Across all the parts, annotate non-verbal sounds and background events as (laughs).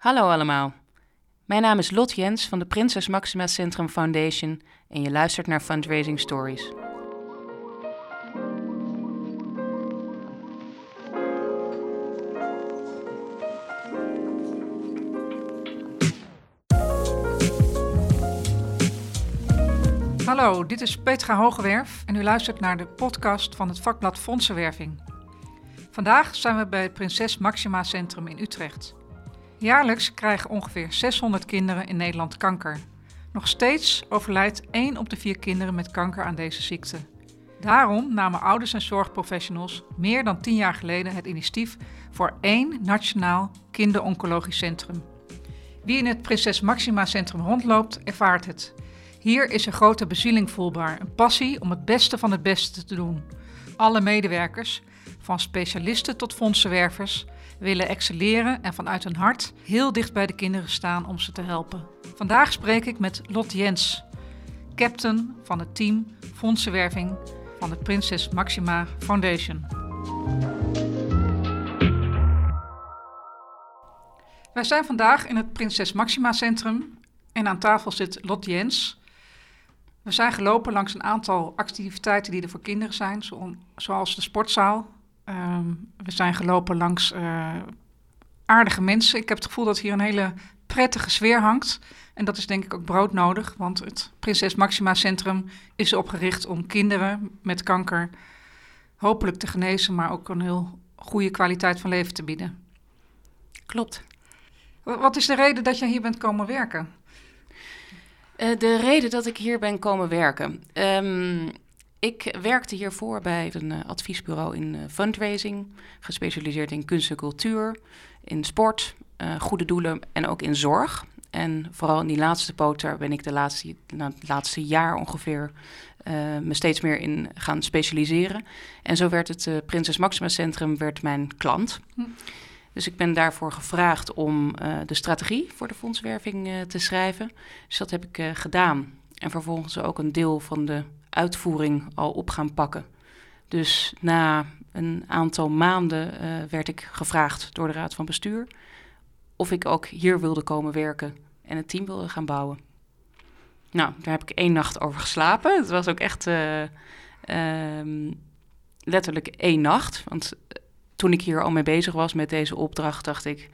Hallo allemaal. Mijn naam is Lot Jens van de Prinses Maxima Centrum Foundation en je luistert naar Fundraising Stories. Hallo, dit is Petra Hogewerf en u luistert naar de podcast van het vakblad Fondsenwerving. Vandaag zijn we bij het Prinses Maxima Centrum in Utrecht. Jaarlijks krijgen ongeveer 600 kinderen in Nederland kanker. Nog steeds overlijdt 1 op de 4 kinderen met kanker aan deze ziekte. Daarom namen ouders en zorgprofessionals meer dan 10 jaar geleden het initiatief voor één nationaal kinderoncologisch centrum. Wie in het Prinses Maxima Centrum rondloopt, ervaart het. Hier is een grote bezieling voelbaar, een passie om het beste van het beste te doen. Alle medewerkers, van specialisten tot fondsenwervers, willen excelleren en vanuit hun hart heel dicht bij de kinderen staan om ze te helpen. Vandaag spreek ik met Lot Jens, captain van het team Fondsenwerving van de Prinses Maxima Foundation. Wij zijn vandaag in het Prinses Maxima Centrum en aan tafel zit Lot Jens. We zijn gelopen langs een aantal activiteiten die er voor kinderen zijn, zoals de sportzaal. Ehm, we zijn gelopen langs uh, aardige mensen. Ik heb het gevoel dat hier een hele prettige sfeer hangt. En dat is denk ik ook broodnodig, want het Prinses Maxima Centrum is opgericht om kinderen met kanker hopelijk te genezen, maar ook een heel goede kwaliteit van leven te bieden. Klopt. Wat is de reden dat je hier bent komen werken? Uh, de reden dat ik hier ben komen werken. Um, ik werkte hiervoor bij een uh, adviesbureau in uh, fundraising, gespecialiseerd in kunst en cultuur, in sport, uh, goede doelen en ook in zorg. En vooral in die laatste poot, daar ben ik de laatste, nou, het laatste jaar ongeveer me steeds meer in gaan specialiseren. En zo werd het Prinses Maxima Centrum werd mijn klant. Hm. Dus ik ben daarvoor gevraagd om de strategie voor de fondswerving te schrijven. Dus dat heb ik gedaan. En vervolgens ook een deel van de uitvoering al op gaan pakken. Dus na een aantal maanden uh, werd ik gevraagd door de Raad van Bestuur of ik ook hier wilde komen werken en het team wilde gaan bouwen. Nou, daar heb ik één nacht over geslapen. Het was ook echt uh, uh, letterlijk één nacht. Want eh, toen ik hier al mee bezig was met deze opdracht, dacht ik: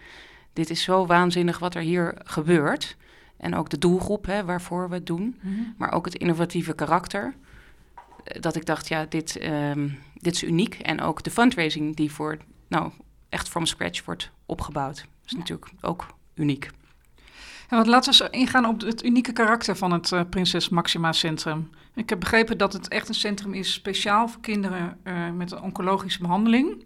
dit is zo waanzinnig wat er hier gebeurt. En ook de doelgroep hè, waarvoor we het doen, mhm. maar ook het innovatieve karakter. Eh, dat ik dacht, ja, dit, um, dit is uniek. En ook de fundraising die voor, nou, echt from scratch wordt opgebouwd. is natuurlijk ook uniek. Laten we eens ingaan op het unieke karakter van het uh, Prinses Maxima Centrum. Ik heb begrepen dat het echt een centrum is speciaal voor kinderen uh, met een oncologische behandeling.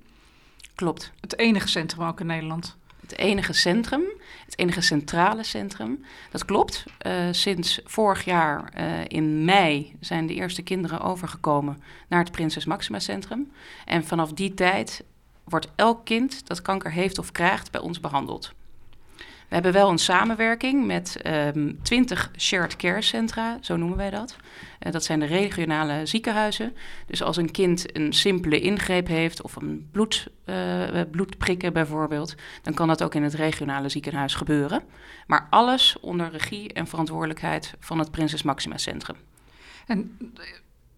Klopt. Het enige centrum ook in Nederland het enige centrum, het enige centrale centrum. Dat klopt. Uh, sinds vorig jaar uh, in mei zijn de eerste kinderen overgekomen naar het Prinses Maxima Centrum. En vanaf die tijd wordt elk kind dat kanker heeft of krijgt bij ons behandeld. We hebben wel een samenwerking met um, ehm, 20 shared care centra, zo noemen wij dat. Uh, dat zijn de regionale ziekenhuizen. Dus als een kind een simpele ingreep heeft of een bloed, uh, bloedprikken bijvoorbeeld, dan kan dat ook in het regionale ziekenhuis gebeuren. Maar alles onder regie en verantwoordelijkheid van het Prinses Maxima Centrum. En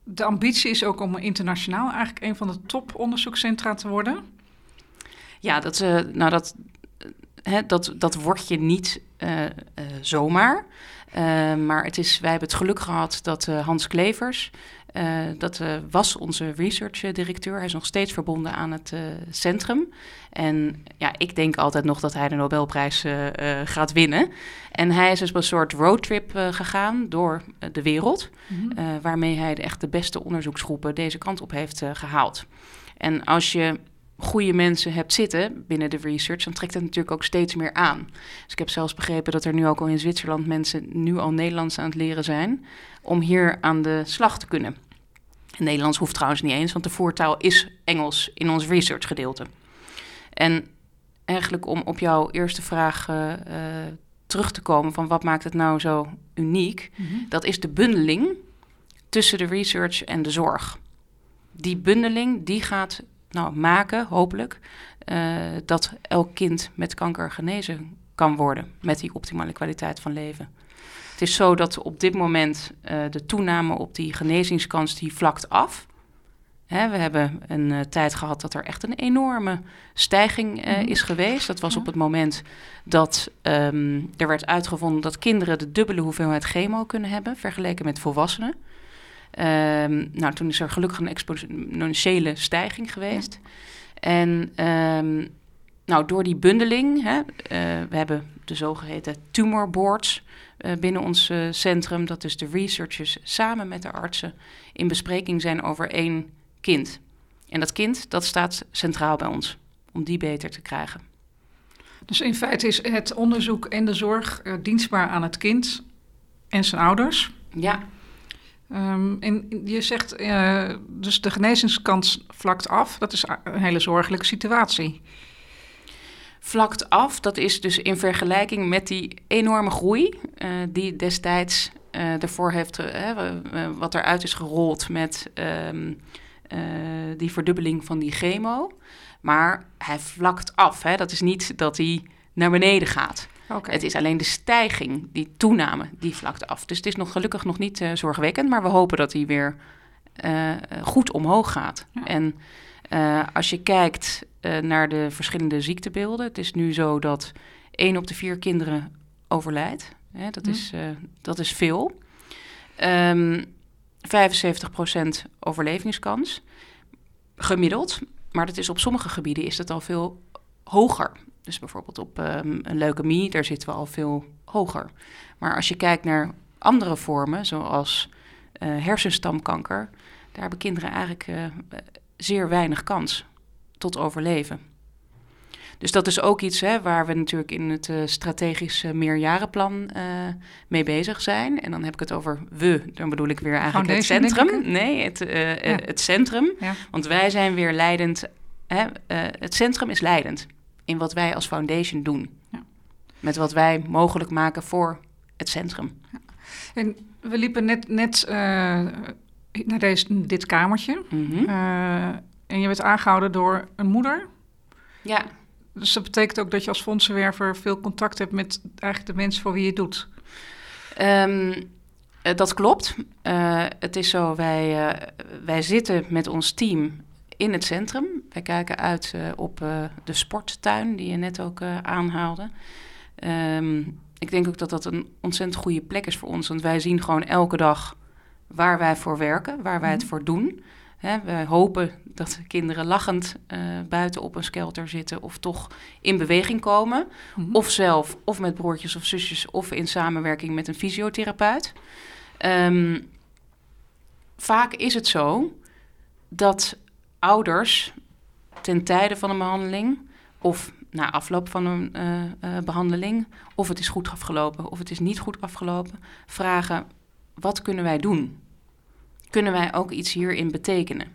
de ambitie is ook om internationaal eigenlijk een van de toponderzoekscentra te worden? Ja, dat, uh, nou dat, hè, dat, dat word je niet uh, uh, zomaar. Uh, maar het is, wij hebben het geluk gehad dat Hans Klevers, dat was onze research-directeur. Hij is nog steeds verbonden aan het centrum. En ja, ik denk altijd nog dat hij de Nobelprijs gaat winnen. En hij is dus op een soort roadtrip gegaan door de wereld, mm -hmm. waarmee hij echt de beste onderzoeksgroepen deze kant op heeft gehaald. En als je goede mensen hebt zitten binnen de research, dan trekt het natuurlijk ook steeds meer aan. Dus ik heb zelfs begrepen dat er nu ook al in Zwitserland mensen nu al Nederlands aan het leren zijn om hier aan de slag te kunnen. Nederlands hoeft trouwens niet eens, want de voertaal is Engels in ons research gedeelte. En eigenlijk om op jouw eerste vraag uh, uh, terug te komen van wat maakt het nou zo uniek, mm -hmm. dat is de bundeling tussen de research en de zorg. Die bundeling die gaat nou, maken, hopelijk, uh, dat elk kind met kanker genezen kan worden met die optimale kwaliteit van leven. Het is zo dat op dit moment uh, de toename op die genezingskans die vlakt af. Hè, we hebben een uh, tijd gehad dat er echt een enorme stijging uh, is geweest. Dat was op het moment dat um, er werd uitgevonden dat kinderen de dubbele hoeveelheid chemo kunnen hebben vergeleken met volwassenen. Um, nou, toen is er gelukkig een exponentiële stijging geweest. Ja. En um, nou, door die bundeling, hè, uh, we hebben de zogeheten tumor boards uh, binnen ons uh, centrum. Dat dus de researchers samen met de artsen in bespreking zijn over één kind. En dat kind, dat staat centraal bij ons, om die beter te krijgen. Dus in feite is het onderzoek en de zorg dienstbaar aan het kind en zijn ouders? Ja. En je zegt, uh, dus de genezingskans vlakt af. Dat is een hele zorgelijke situatie. Vlakt af, dat is dus in vergelijking met die enorme groei uh, die destijds uh, ervoor heeft, wat eruit is gerold met um, die verdubbeling van die chemo. Maar hij vlakt af. Hè? Dat is niet dat hij naar beneden gaat. Okay. Het is alleen de stijging, die toename, die vlakt af. Dus het is nog gelukkig nog niet uh, zorgwekkend, maar we hopen dat hij weer uh, goed omhoog gaat. Ja. En uh, als je kijkt naar de verschillende ziektebeelden, het is nu zo dat één op de vier kinderen overlijdt. Hè, dat, is, dat is veel. Um, 75% overlevingskans, gemiddeld. Maar dat is op sommige gebieden is dat al veel hoger. Dus bijvoorbeeld op um, een leukemie, daar zitten we al veel hoger. Maar als je kijkt naar andere vormen, zoals uh, hersenstamkanker, daar hebben kinderen eigenlijk uh, zeer weinig kans tot overleven. Dus dat is ook iets hè, waar we natuurlijk in het uh, strategische meerjarenplan mee bezig zijn. En dan heb ik het over we, dan bedoel ik weer eigenlijk Foundation, het centrum. Nee, het, ja. het centrum. Ja. Want wij zijn weer leidend. Hè, het centrum is leidend in wat wij als foundation doen. Ja. Met wat wij mogelijk maken voor het centrum. Ja. En we liepen net, net uh, naar deze, dit kamertje. Mm -hmm. uh, en je werd aangehouden door een moeder. Ja. Dus dat betekent ook dat je als fondsenwerver veel contact hebt met eigenlijk de mensen voor wie je het doet. Um, dat klopt. Uh, het is zo, wij, wij zitten met ons team in het centrum. Wij kijken uit uh, op uh, de sporttuin die je net ook uh, aanhaalde. Um, ik denk ook dat dat een ontzettend goede plek is voor ons. Want wij zien gewoon elke dag waar wij voor werken, waar wij het mhm. voor doen. Hè, wij hopen dat kinderen lachend buiten op een skelter zitten of toch in beweging komen. Mm-hmm. Of zelf, of met broertjes of zusjes, of in samenwerking met een fysiotherapeut. Um, vaak is het zo dat ouders ten tijde van een behandeling of na afloop van een uh, uh, behandeling, of het is goed afgelopen of het is niet goed afgelopen, vragen: wat kunnen wij doen? Kunnen wij ook iets hierin betekenen?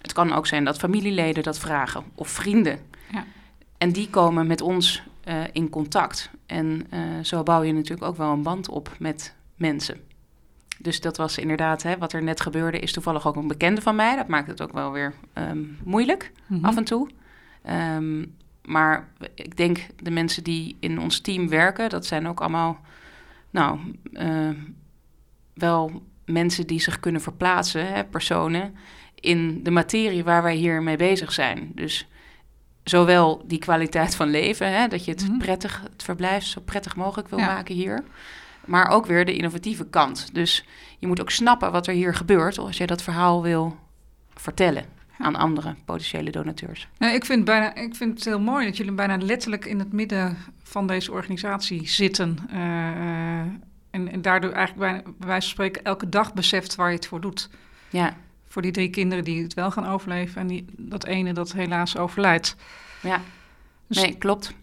Het kan ook zijn dat familieleden dat vragen of vrienden. Ja. En die komen met ons uh, in contact. En zo bouw je natuurlijk ook wel een band op met mensen. Dus dat was inderdaad, hè, wat er net gebeurde, is toevallig ook een bekende van mij. Dat maakt het ook wel weer um, moeilijk mm-hmm. af en toe. Um, maar ik denk de mensen die in ons team werken, dat zijn ook allemaal, nou, uh, wel mensen die zich kunnen verplaatsen, hè, personen, in de materie waar wij hier mee bezig zijn. Dus zowel die kwaliteit van leven, hè, dat je het mm-hmm. prettig, het verblijf zo prettig mogelijk wil ja. maken hier maar ook weer de innovatieve kant. Dus je moet ook snappen wat er hier gebeurt als je dat verhaal wil vertellen aan andere potentiële donateurs. Ik, vind bijna, ik vind het heel mooi dat jullie bijna letterlijk in het midden van deze organisatie zitten. Uh, en, en, daardoor eigenlijk bij, bij wijze van spreken elke dag beseft waar je het voor doet. Ja. Voor die drie kinderen die het wel gaan overleven en die, dat ene dat helaas overlijdt. Ja, dus, nee, klopt.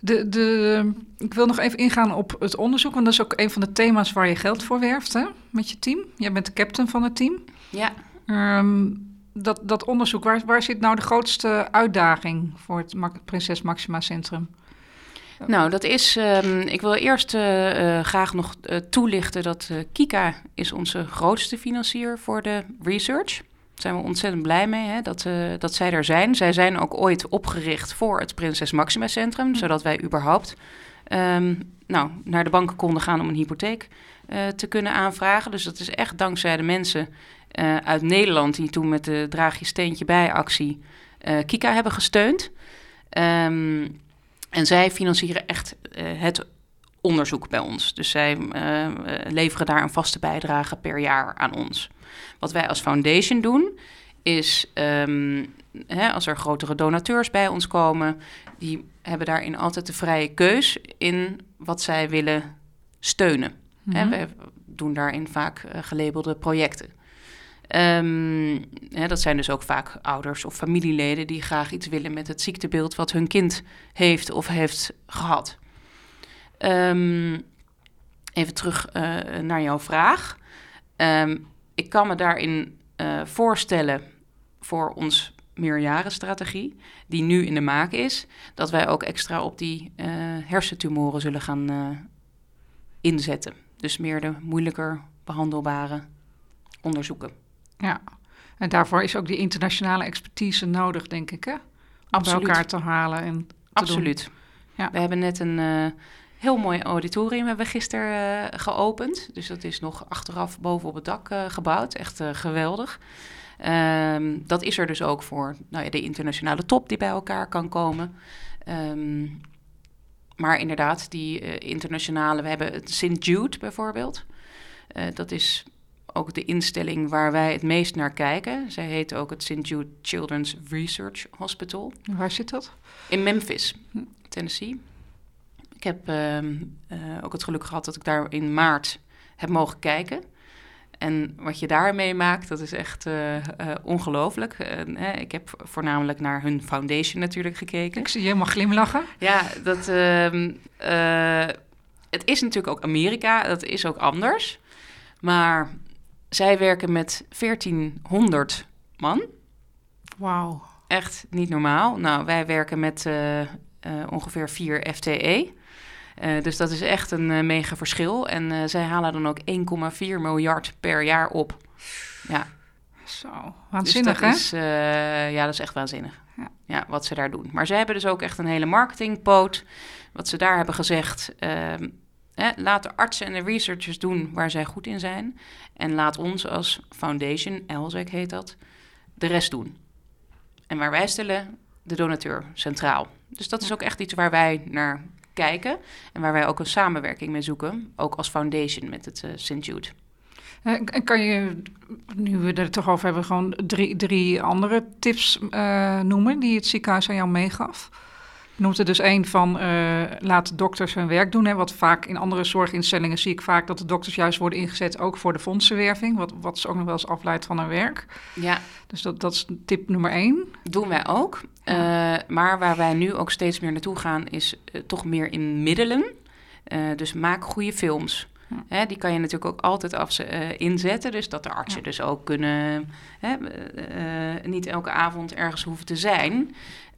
De, de, ik wil nog even ingaan op het onderzoek, want dat is ook een van de thema's waar je geld voor werft hè, met je team. Jij bent de captain van het team. Ja. Um, dat, dat onderzoek, waar, waar zit nou de grootste uitdaging voor het Prinses Maxima Centrum? Nou, dat is. Um, ik wil eerst uh, uh, graag nog uh, toelichten dat Kika is onze grootste financier voor de research. Zijn we ontzettend blij mee hè, dat, uh, dat zij er zijn. Zij zijn ook ooit opgericht voor het Prinses Maxima Centrum, hm. zodat wij überhaupt um, nou, naar de banken konden gaan om een hypotheek uh, te kunnen aanvragen. Dus dat is echt dankzij de mensen uh, uit Nederland die toen met de Draag je steentje bij actie Kika hebben gesteund. Um, en zij financieren echt het onderzoek bij ons. Dus zij leveren daar een vaste bijdrage per jaar aan ons. Wat wij als foundation doen, is um, hè, als er grotere donateurs bij ons komen, die hebben daarin altijd de vrije keus in wat zij willen steunen. Mm hè, we doen daarin vaak uh, gelabelde projecten. Um, hè, dat zijn dus ook vaak ouders of familieleden die graag iets willen met het ziektebeeld wat hun kind heeft of heeft gehad. Um, even terug uh, naar jouw vraag. Um, ik kan me daarin uh, voorstellen voor ons meerjarenstrategie, die nu in de maak is, dat wij ook extra op die uh, hersentumoren zullen gaan uh, inzetten. Dus meer de moeilijker behandelbare onderzoeken. Ja, en daarvoor is ook die internationale expertise nodig, denk ik, hè? Om Absoluut. elkaar te halen en te Absoluut. Doen. Ja. We hebben net een heel mooi auditorium hebben we gisteren uh, geopend. Dus dat is nog achteraf boven op het dak uh, gebouwd. Echt uh, geweldig. Um, dat is er dus ook voor nou ja, de internationale top die bij elkaar kan komen. Um, maar inderdaad, die internationale, we hebben het St. Jude bijvoorbeeld. dat is ook de instelling waar wij het meest naar kijken. Zij heet ook het St. Jude Children's Research Hospital. Waar zit dat? In Memphis, Tennessee. Ik heb uh, uh, ook het geluk gehad dat ik daar in maart heb mogen kijken. En wat je daar meemaakt, dat is echt uh, ongelooflijk. ik heb voornamelijk naar hun foundation natuurlijk gekeken. Ik zie je helemaal glimlachen. Ja, dat, ehm, het is natuurlijk ook Amerika, dat is ook anders. Maar zij werken met 1400 man. Wauw. Echt niet normaal. Nou, wij werken met ongeveer 4 FTE. Uh, dus dat is echt een uh, mega verschil. En uh, zij halen dan ook 1,4 miljard per jaar op. Ja. Zo, waanzinnig dus hè? Is, ja, dat is echt waanzinnig. Ja. ja. wat ze daar doen. Maar ze hebben dus ook echt een hele marketingpoot. Wat ze daar hebben gezegd... Ehm, laat de artsen en de researchers doen waar zij goed in zijn. En laat ons als foundation, ELSEC heet dat, de rest doen. En waar wij stellen de donateur centraal. Dus dat is ook echt iets waar wij naar kijken. En waar wij ook een samenwerking mee zoeken. Ook als foundation met het uh, St. Jude. En uh, kan je, nu we er toch over hebben, gewoon drie, drie andere tips uh, noemen die het ziekenhuis aan jou meegaf? noemt er dus één van uh, laat dokters hun werk doen. Hè, wat vaak in andere zorginstellingen zie ik vaak dat de dokters juist worden ingezet ook voor de fondsenwerving. Wat, wat ze ook nog wel eens afleidt van hun werk. Ja. Dus dat, dat is tip nummer één. Doen wij ook. Ja. Uh, maar waar wij nu ook steeds meer naartoe gaan is uh, toch meer in middelen. dus maak goede films. Ja. Hè, die kan je natuurlijk ook altijd af, inzetten. Dus dat de artsen ja. dus ook kunnen... Hè, niet elke avond ergens hoeven te zijn...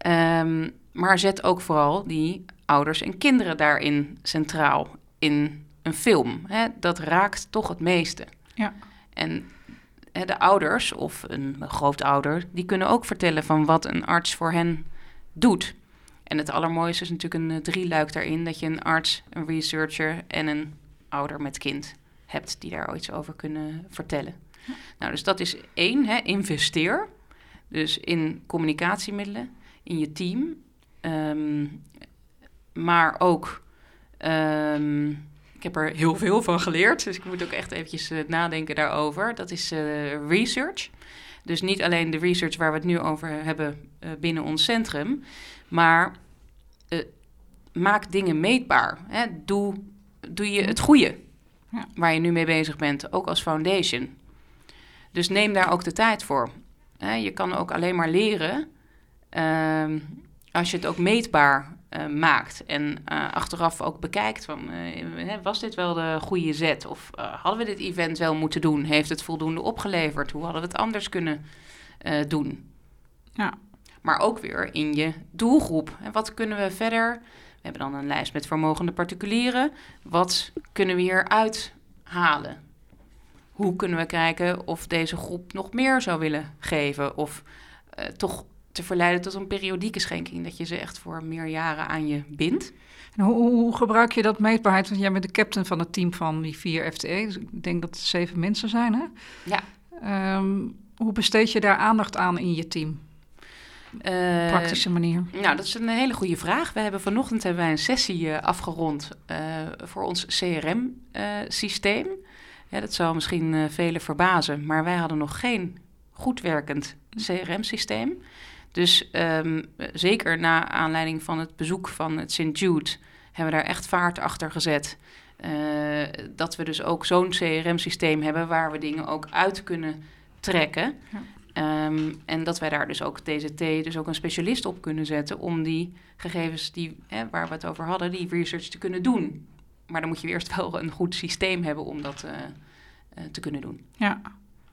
Um, maar zet ook vooral die ouders en kinderen daarin centraal in een film. Hè? Dat raakt toch het meeste. Ja. En de ouders of een grootouder, die kunnen ook vertellen van wat een arts voor hen doet. En het allermooiste is natuurlijk een uh, drieluik daarin, dat je een arts, een researcher en een ouder met kind hebt die daar iets over kunnen vertellen. Ja. Nou, dus dat is één, hè, investeer. Dus in communicatiemiddelen, in je team Um, maar ook, um, ik heb er heel veel van geleerd, dus ik moet ook echt eventjes uh, nadenken daarover. Dat is uh, research. Dus niet alleen de research waar we het nu over hebben uh, binnen ons centrum, maar maak dingen meetbaar. Hè? Doe, doe je het goede ja. waar je nu mee bezig bent, ook als foundation. Dus neem daar ook de tijd voor. Hè? Je kan ook alleen maar leren. Uh, als je het ook meetbaar uh, maakt en uh, achteraf ook bekijkt van uh, was dit wel de goede zet of hadden we dit event wel moeten doen? Heeft het voldoende opgeleverd? Hoe hadden we het anders kunnen doen? Ja. Maar ook weer in je doelgroep. En wat kunnen we verder? We hebben dan een lijst met vermogende particulieren. Wat kunnen we hier uithalen? hoe kunnen we kijken of deze groep nog meer zou willen geven? Of toch te verleiden tot een periodieke schenking, dat je ze echt voor meer jaren aan je bindt. En hoe, hoe, gebruik je dat meetbaarheid? Want jij bent de captain van het team van die vier FTE. Dus ik denk dat het zeven mensen zijn, hè? Ja. Um, hoe besteed je daar aandacht aan in je team? Uh, Praktische manier. Nou, dat is een hele goede vraag. We hebben vanochtend hebben wij een sessie uh, afgerond uh, voor ons CRM-systeem. Ja, dat zou misschien velen verbazen, maar wij hadden nog geen goed werkend CRM-systeem. Dus um, zeker na aanleiding van het bezoek van het St. Jude hebben we daar echt vaart achter gezet. Uh, dat we dus ook zo'n CRM-systeem hebben waar we dingen ook uit kunnen trekken. Ja. Um, en dat wij daar dus ook TZT, dus ook een specialist op kunnen zetten om die gegevens die, hè, waar we het over hadden, die research te kunnen doen. Maar dan moet je eerst wel een goed systeem hebben om dat uh, uh, te kunnen doen. Ja,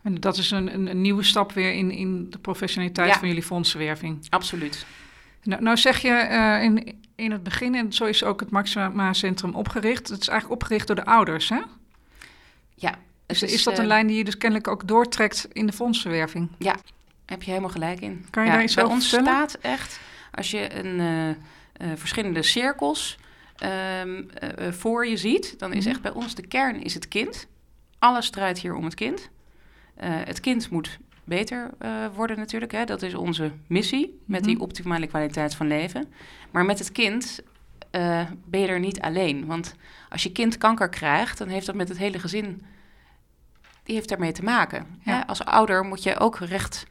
en dat is een, een, een, nieuwe stap weer in, in de professionaliteit van jullie fondsenwerving. Absoluut. Nou, nou zeg je uh, in, in het begin, en zo is ook het Maxima Centrum opgericht. Het is eigenlijk opgericht door de ouders, hè? Ja. Dus is, is, dat een uh, lijn die je dus kennelijk ook doortrekt in de fondsenwerving? Ja, heb je helemaal gelijk in. Kan je ja, daar iets bij over ons vertellen? staat echt, als je een, uh, verschillende cirkels um, voor je ziet, dan is echt bij ons de kern is het kind. Alles draait hier om het kind. Uh, het kind moet beter uh, worden natuurlijk. Hè? Dat is onze missie met die optimale kwaliteit van leven. Maar met het kind uh, ben je er niet alleen. Want als je kind kanker krijgt, dan heeft dat met het hele gezin... die heeft daarmee te maken. Ja. Hè? Als ouder moet je ook recht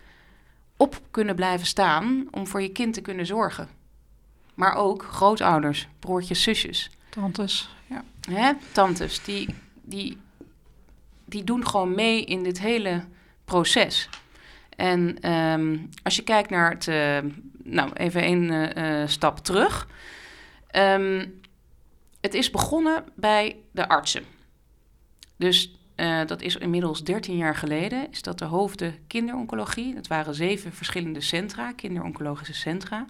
op kunnen blijven staan... om voor je kind te kunnen zorgen. Maar ook grootouders, broertjes, zusjes. Tantes, ja. Hè? Tantes, die... die die doen gewoon mee in dit hele proces. En um, als je kijkt naar het, uh, nou even een uh, stap terug. Um, het is begonnen bij de artsen. Dus dat is inmiddels 13 jaar geleden. Is dat de hoofden kinderoncologie. Dat waren zeven verschillende centra, kinderoncologische centra.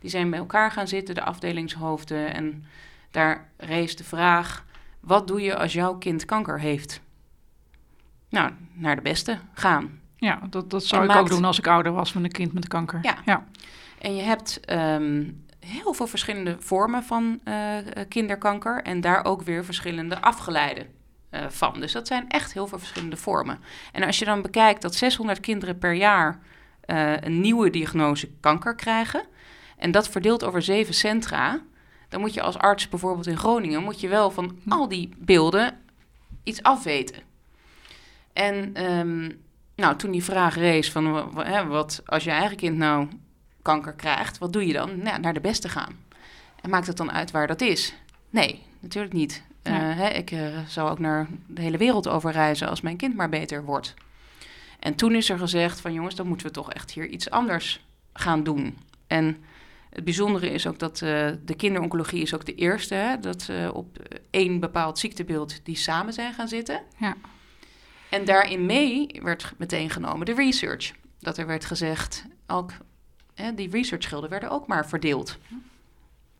Die zijn bij elkaar gaan zitten, de afdelingshoofden. En daar rees de vraag: wat doe je als jouw kind kanker heeft? Nou, naar de beste gaan. Ja, dat, dat zou en ik maakt... ook doen als ik ouder was met een kind met kanker. Ja. ja. En je hebt um, heel veel verschillende vormen van uh, kinderkanker en daar ook weer verschillende afgeleiden uh, van. Dus dat zijn echt heel veel verschillende vormen. En als je dan bekijkt dat 600 kinderen per jaar uh, een nieuwe diagnose kanker krijgen en dat verdeeld over zeven centra, dan moet je als arts bijvoorbeeld in Groningen moet je wel van al die beelden iets afweten. En um, nou, toen die vraag rees van hè, wat als je eigen kind nou kanker krijgt, wat doe je dan? Nou, naar de beste gaan. En maakt het dan uit waar dat is? Nee, natuurlijk niet. Ja. Uh, hè, ik uh, zou ook naar de hele wereld over reizen als mijn kind maar beter wordt. En toen is er gezegd van jongens, dan moeten we toch echt hier iets anders gaan doen. En het bijzondere is ook dat uh, de kinderoncologie is ook de eerste, hè, dat op één bepaald ziektebeeld die samen zijn gaan zitten. Ja. En daarin mee werd meteen genomen de research. Dat er werd gezegd, ook, hè, die researchschilden werden ook maar verdeeld.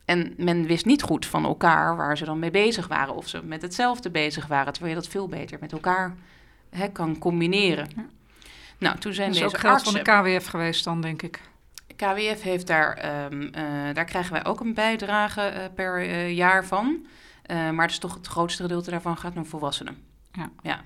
En men wist niet goed van elkaar waar ze dan mee bezig waren. Of ze met hetzelfde bezig waren. Terwijl je dat veel beter met elkaar hè, kan combineren. Ja. Nou, toen zijn dat is deze ook geld artsen, van de KWF geweest dan, denk ik. KWF heeft daar, um, uh, daar krijgen wij ook een bijdrage uh, per uh, jaar van. Maar het is toch het grootste gedeelte daarvan gaat naar volwassenen. Ja. ja.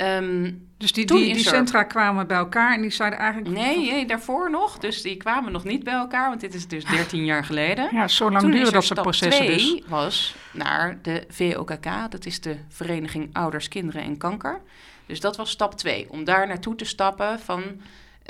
Um, dus die, die, die centra kwamen bij elkaar en die zeiden eigenlijk... Nee, nee, daarvoor nog. Dus die kwamen nog niet bij elkaar, want dit is dus 13 jaar geleden. Ja, zo lang duurde dat soort processen dus. was naar de VOKK, dat is de Vereniging Ouders, Kinderen en Kanker. Dus dat was stap 2, om daar naartoe te stappen van...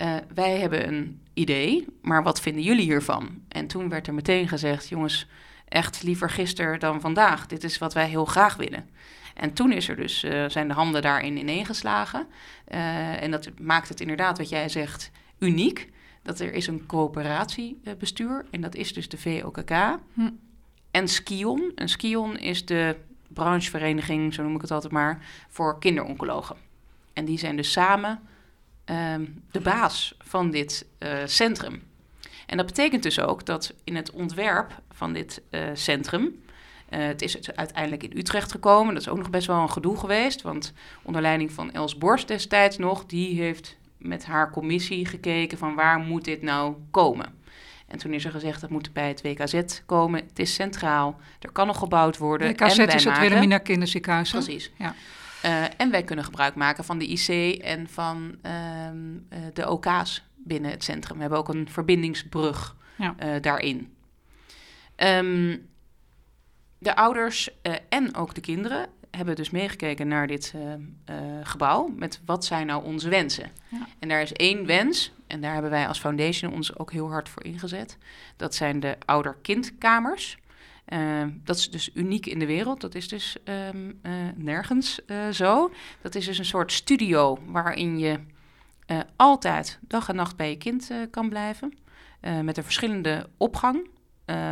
Uh, wij hebben een idee, maar wat vinden jullie hiervan? En toen werd er meteen gezegd, jongens, echt liever gisteren dan vandaag. Dit is wat wij heel graag willen. En toen is er dus, uh, zijn de handen daarin ineengeslagen. Uh, en dat maakt het inderdaad, wat jij zegt, uniek. Dat er is een coöperatiebestuur en dat is dus de VOKK. Hm. En Skion. En Skion is de branchevereniging, zo noem ik het altijd maar, voor kinderoncologen. En die zijn dus samen uh, de baas van dit uh, centrum. En dat betekent dus ook dat in het ontwerp van dit uh, centrum Uh, het is uiteindelijk in Utrecht gekomen. Dat is ook nog best wel een gedoe geweest. Want onder leiding van Els Borst destijds nog, die heeft met haar commissie gekeken van waar moet dit nou komen. En toen is er gezegd dat moet bij het WKZ komen. Het is centraal. Er kan nog gebouwd worden. WKZ en is het Wilhelmina Kinderziekenhuis. Precies. Ja. Uh, en wij kunnen gebruik maken van de IC en van uh, de OK's binnen het centrum. We hebben ook een verbindingsbrug ja. uh, daarin. Um, de ouders en ook de kinderen hebben dus meegekeken naar dit gebouw met wat zijn nou onze wensen. Ja. En daar is één wens, en daar hebben wij als foundation ons ook heel hard voor ingezet. Dat zijn de ouder-kindkamers. Uh, dat is dus uniek in de wereld. Dat is dus um, uh, nergens zo. Dat is dus een soort studio waarin je altijd dag en nacht bij je kind kan blijven. met een verschillende opgang.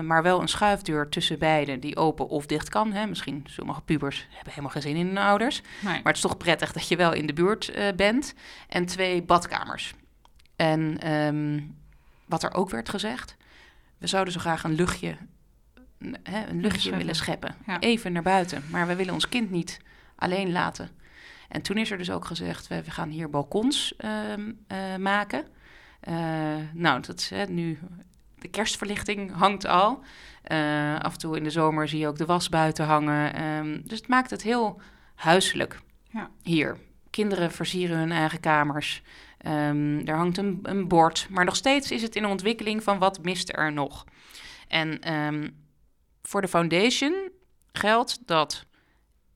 Maar wel een schuifdeur tussen beide die open of dicht kan. Hè. Misschien sommige pubers hebben helemaal geen zin in hun ouders. Nee. Maar het is toch prettig dat je wel in de buurt bent. En twee badkamers. En um, wat er ook werd gezegd, we zouden zo graag een luchtje, hè, een luchtje willen scheppen. Even naar buiten. Maar we willen ons kind niet alleen laten. En toen is er dus ook gezegd, we, we gaan hier balkons um, uh, maken. Nou, dat is nu, de kerstverlichting hangt al. Uh, af en toe in de zomer zie je ook de was buiten hangen. Um, dus het maakt het heel huiselijk ja. hier. Kinderen versieren hun eigen kamers. Um, er hangt een, een, bord, maar nog steeds is het in ontwikkeling van wat mist er nog. En um, voor de foundation geldt dat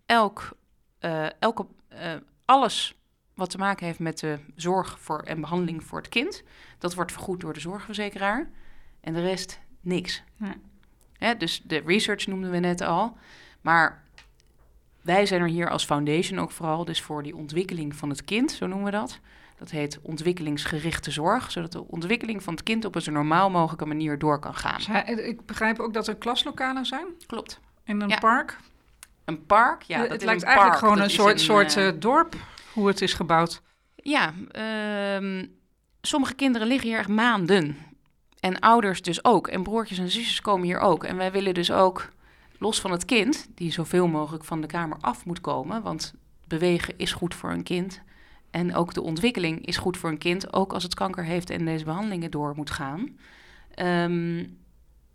elk, uh, elke, uh, alles wat te maken heeft met de zorg voor en behandeling voor het kind, dat wordt vergoed door de zorgverzekeraar. En de rest niks. Ja. Hè, dus de research noemden we net al. Maar wij zijn er hier als foundation ook vooral dus voor die ontwikkeling van het kind, zo noemen we dat. Dat heet ontwikkelingsgerichte zorg, zodat de ontwikkeling van het kind op een zo normaal mogelijke manier door kan gaan. Ik begrijp ook dat er klaslokalen zijn. Klopt. In een park. Een park, ja. Dat het lijkt eigenlijk gewoon een soort, soort uh, dorp, hoe het is gebouwd. Ja, um, sommige kinderen liggen hier echt maanden. En ouders dus ook. En broertjes en zusjes komen hier ook. En wij willen dus ook, los van het kind, die zoveel mogelijk van de kamer af moet komen. Want bewegen is goed voor een kind. En ook de ontwikkeling is goed voor een kind, ook als het kanker heeft en deze behandelingen door moet gaan. Um,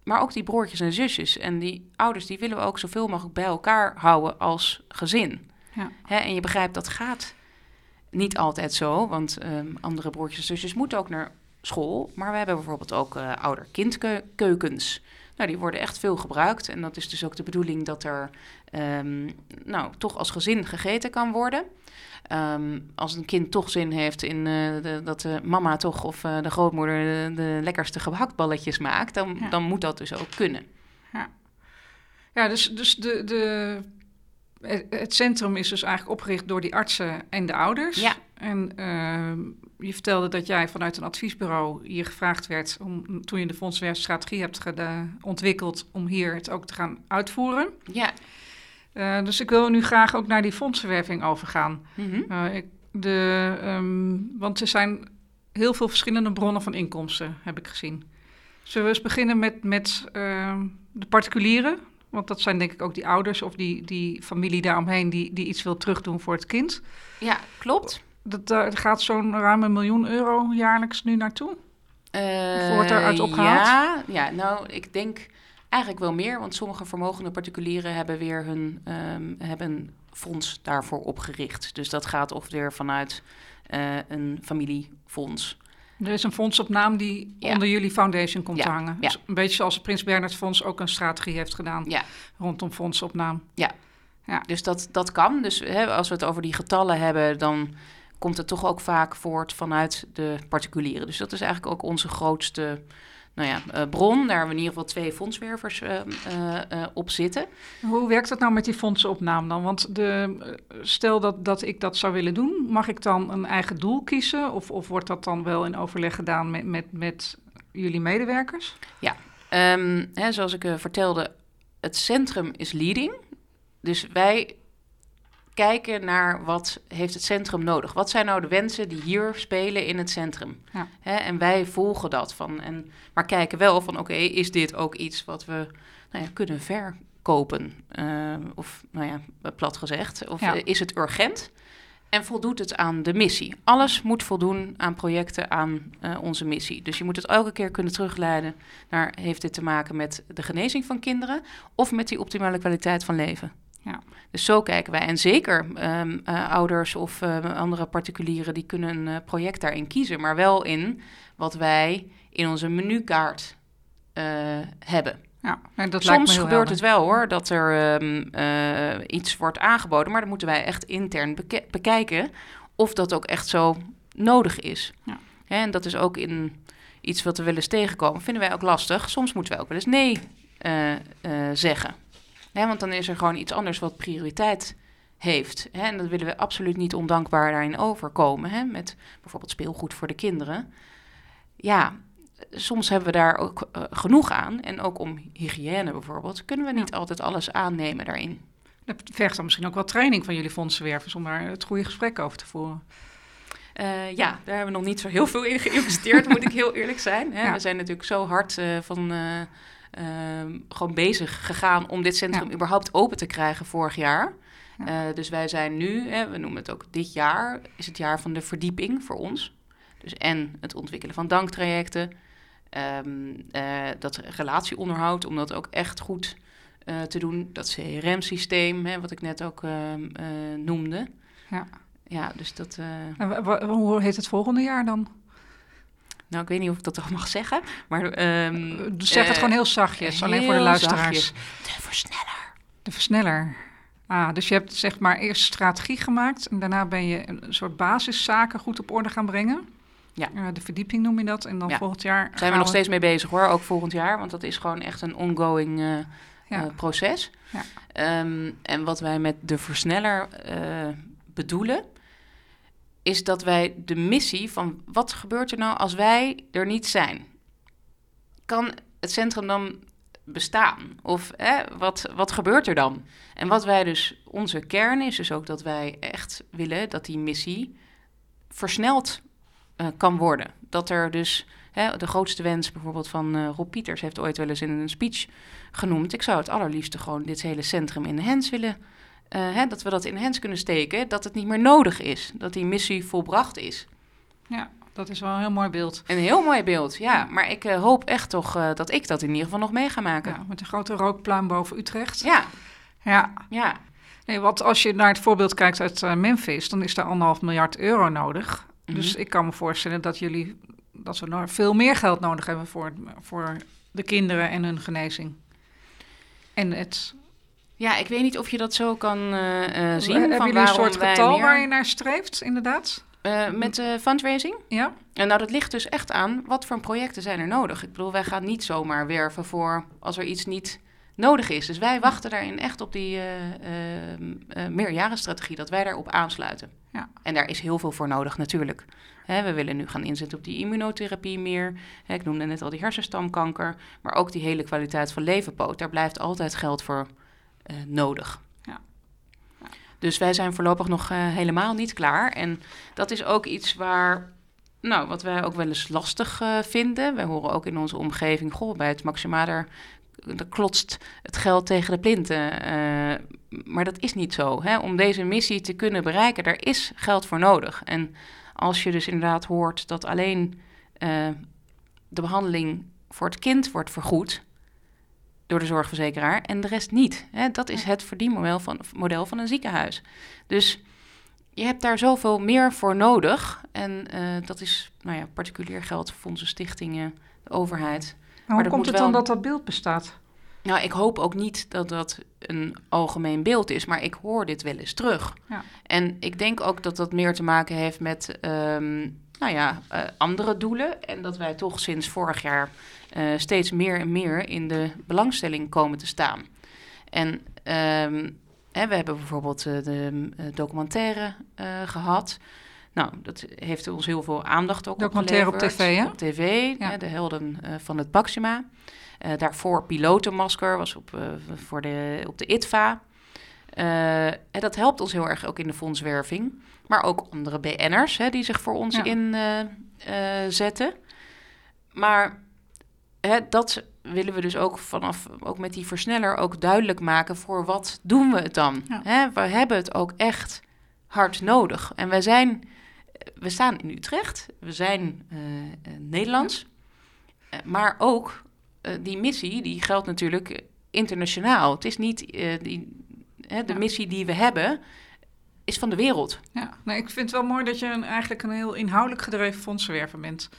maar ook die broertjes en zusjes en die ouders, die willen we ook zoveel mogelijk bij elkaar houden als gezin. Ja. Hè, en je begrijpt, dat gaat niet altijd zo, want um, andere broertjes en zusjes moeten ook naar school. Maar we hebben bijvoorbeeld ook uh, ouder-kindkeukens. Nou, die worden echt veel gebruikt. En dat is dus ook de bedoeling dat er um, nou, toch als gezin gegeten kan worden. Um, als een kind toch zin heeft in uh, de, dat de mama toch of uh, de grootmoeder de, de, lekkerste gehaktballetjes maakt, dan, ja. dan moet dat dus ook kunnen. Ja, ja dus, dus de, de, het centrum is dus eigenlijk opgericht door die artsen en de ouders. Ja. En uh, je vertelde dat jij vanuit een adviesbureau hier gevraagd werd om, toen je de fondswerfstrategie hebt ontwikkeld, om hier het ook te gaan uitvoeren. Ja. Uh, dus ik wil nu graag ook naar die fondsenwerving overgaan. Mm -hmm. uh, ik, de, um, want er zijn heel veel verschillende bronnen van inkomsten, heb ik gezien. Zullen we eens beginnen met, met uh, de particulieren? Want dat zijn denk ik ook die ouders of die, die familie daaromheen die, die iets wil terugdoen voor het kind. Ja, klopt. Dat, daar gaat zo'n ruim een miljoen euro jaarlijks nu naartoe? Uh, wordt eruit opgehaald? Ja, ja, nou, ik denk eigenlijk wel meer. Want sommige vermogende particulieren hebben weer hun um, hebben fonds daarvoor opgericht. Dus dat gaat of weer vanuit uh, een familiefonds. Er is een fonds op naam die ja. onder jullie foundation komt ja. te hangen. Dus een beetje zoals het Prins Bernhard Fonds ook een strategie heeft gedaan rondom fondsopnaam. Ja, ja. dus dat, dat kan. Dus hè, als we het over die getallen hebben, dan komt het toch ook vaak voort vanuit de particulieren. Dus dat is eigenlijk ook onze grootste nou ja, uh, bron. Daar hebben we in ieder geval twee fondswervers uh, uh, op zitten. Hoe werkt dat nou met die fondsenopname dan? Want de, stel dat, dat ik dat zou willen doen, mag ik dan een eigen doel kiezen? Of, of wordt dat dan wel in overleg gedaan met, met, met jullie medewerkers? Ja, um, hè, zoals ik vertelde, het centrum is leading. Dus wij kijken naar wat heeft het centrum nodig. Wat zijn nou de wensen die hier spelen in het centrum? Ja. Hè, en wij volgen dat van. En, maar kijken wel van oké, okay, is dit ook iets wat we nou ja, kunnen verkopen? kopen? Uh, of, nou ja, plat gezegd. Of Ja. eh, is het urgent? En voldoet het aan de missie? Alles moet voldoen aan projecten aan eh, onze missie. Dus je moet het elke keer kunnen terugleiden naar... heeft dit te maken met de genezing van kinderen... of met die optimale kwaliteit van leven? Ja. Dus zo kijken wij. En zeker ehm, eh, ouders of eh, andere particulieren... die kunnen een eh, project daarin kiezen. Maar wel in wat wij in onze menukaart eh, hebben. Ja, dat lijkt me Soms gebeurt helder. het wel hoor, dat er ehm, eh, iets wordt aangeboden, maar dan moeten wij echt intern beke- bekijken of dat ook echt zo nodig is. Ja. En dat is ook in iets wat we wel eens tegenkomen, vinden wij ook lastig. Soms moeten wij ook wel eens nee zeggen. Hè, want dan is er gewoon iets anders wat prioriteit heeft. Hè, en dat willen we absoluut niet ondankbaar daarin overkomen. Hè, met bijvoorbeeld speelgoed voor de kinderen. Ja, soms hebben we daar ook eh, genoeg aan. En ook om hygiëne bijvoorbeeld, kunnen we niet altijd alles aannemen daarin. Dat vergt dan misschien ook wel training van jullie fondsenwervers om daar het goede gesprek over te voeren. Eh, ja, daar hebben we nog niet zo heel veel in geïnvesteerd, (laughs) moet ik heel eerlijk zijn. Hè. Ja. We zijn natuurlijk zo hard eh, van eh, ehm, gewoon bezig gegaan om dit centrum Ja. überhaupt open te krijgen vorig jaar. Ja. Eh, dus wij zijn nu, hè, we noemen het ook dit jaar, is het jaar van de verdieping voor ons. Dus en het ontwikkelen van danktrajecten, ehm, eh, dat relatieonderhoud, om dat ook echt goed eh, te doen. Dat CRM-systeem, hè, wat ik net ook ehm, eh, noemde. Ja. Ja, dus dat... En hoe heet het volgende jaar dan? Nou, ik weet niet of ik dat toch mag zeggen, maar... ehm, Dus zeg het eh, gewoon heel zachtjes, alleen voor de luisteraars. zachtjes. De versneller. De versneller. Ah, dus je hebt zeg maar eerst strategie gemaakt en daarna ben je een soort basiszaken goed op orde gaan brengen. Ja. Eh, de verdieping noem je dat. En dan Ja. volgend jaar. Daar zijn we nog steeds mee bezig hoor, ook volgend jaar, want dat is gewoon echt een ongoing eh, Ja. eh, proces. Ja. Ehm, en wat wij met de versneller eh, bedoelen, is dat wij de missie van wat gebeurt er nou als wij er niet zijn? Kan het centrum dan bestaan? Of hè, wat, wat gebeurt er dan? En wat wij dus, onze kern is dus ook dat wij echt willen dat die missie versneld eh, kan worden. Dat er dus hè, de grootste wens bijvoorbeeld van eh Rob Pieters heeft ooit wel eens in een speech genoemd. Ik zou het allerliefste gewoon dit hele centrum in de hands willen. Eh, hè, dat we dat in de hands kunnen steken. Dat het niet meer nodig is. Dat die missie volbracht is. Ja, dat is wel een heel mooi beeld. Een heel mooi beeld, ja. Maar ik eh, hoop echt toch eh, dat ik dat in ieder geval nog mee ga maken. Ja, met een grote rookpluim boven Utrecht. Ja, Ja. ja. Nee, want als je naar het voorbeeld kijkt uit Memphis, dan is daar anderhalf miljard euro nodig. Mhm. Dus ik kan me voorstellen dat jullie dat we nog veel meer geld nodig hebben voor, voor de kinderen en hun genezing. En het. Ja, ik weet niet of je dat zo kan eh, zien. Hebben van jullie een soort getal meer- waar je naar streeft, inderdaad? Met eh, fundraising? Ja? En nou, dat ligt dus echt aan wat voor projecten zijn er nodig. Ik bedoel, wij gaan niet zomaar werven voor als er iets niet nodig is. Dus wij wachten daarin echt op die eh eh, eh, meerjarenstrategie, dat wij daarop aansluiten. Ja. En daar is heel veel voor nodig natuurlijk. Hè, we willen nu gaan inzetten op die immunotherapie meer. Hè, ik noemde net al die hersenstamkanker. Maar ook die hele kwaliteit van levenpoot. Daar blijft altijd geld voor eh, nodig. Ja. Dus wij zijn voorlopig nog eh, helemaal niet klaar. En dat is ook iets waar, nou, wat wij ook wel eens lastig eh, vinden. Wij horen ook in onze omgeving, goh, bij het Maximader er klotst het geld tegen de plinten. Maar dat is niet zo. Hè? Om deze missie te kunnen bereiken, daar is geld voor nodig. En als je dus inderdaad hoort dat alleen de behandeling voor het kind wordt vergoed door de zorgverzekeraar en de rest niet. Hè? Dat is het verdienmodel van, model van een ziekenhuis. Dus je hebt daar zoveel meer voor nodig. En eh, dat is nou ja, particulier geld, fondsen, stichtingen, de overheid. Maar hoe komt het dan dat dat beeld bestaat? Nou, ik hoop ook niet dat dat een algemeen beeld is, maar ik hoor dit wel eens terug. Ja. En ik denk ook dat dat meer te maken heeft met, ehm, nou ja, eh, andere doelen. En dat wij toch sinds vorig jaar eh, steeds meer en meer in de belangstelling komen te staan. En ehm, hè, we hebben bijvoorbeeld eh, de eh, documentaire eh, gehad. Nou, dat heeft ons heel veel aandacht ook Documentaire op tv, hè? Op tv, Ja. hè, de helden van het Baxima. Daarvoor pilotenmasker was op, voor de, op de ITVA. Eh, en dat helpt ons heel erg ook in de fondswerving. Maar ook andere BN'ers hè, die zich voor ons Ja. inzetten. zetten. maar hè, dat willen we dus ook vanaf, ook met die versneller, ook duidelijk maken voor wat doen we het dan. Ja. Hè, we hebben het ook echt hard nodig. En wij zijn, we staan in Utrecht, we zijn eh, eh, Nederlands, Eh, maar ook eh, die missie, die geldt natuurlijk internationaal. Het is niet eh, die, hè, de Ja. missie die we hebben, is van de wereld. Ja, nee, ik vind het wel mooi dat je een, eigenlijk een heel inhoudelijk gedreven fondsenwerver bent.